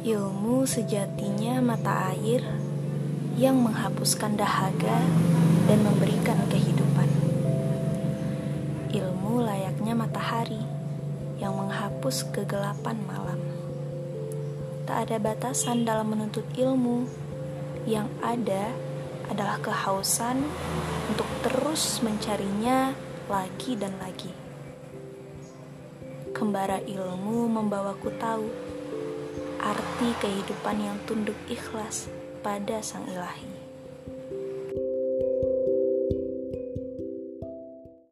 Ilmu sejatinya mata air yang menghapuskan dahaga dan memberikan kehidupan. Ilmu layaknya matahari yang menghapus kegelapan malam. Tak ada batasan dalam menuntut ilmu, yang ada adalah kehausan untuk terus mencarinya lagi dan lagi. Kembara ilmu membawaku tahu arti kehidupan yang tunduk ikhlas pada Sang Ilahi.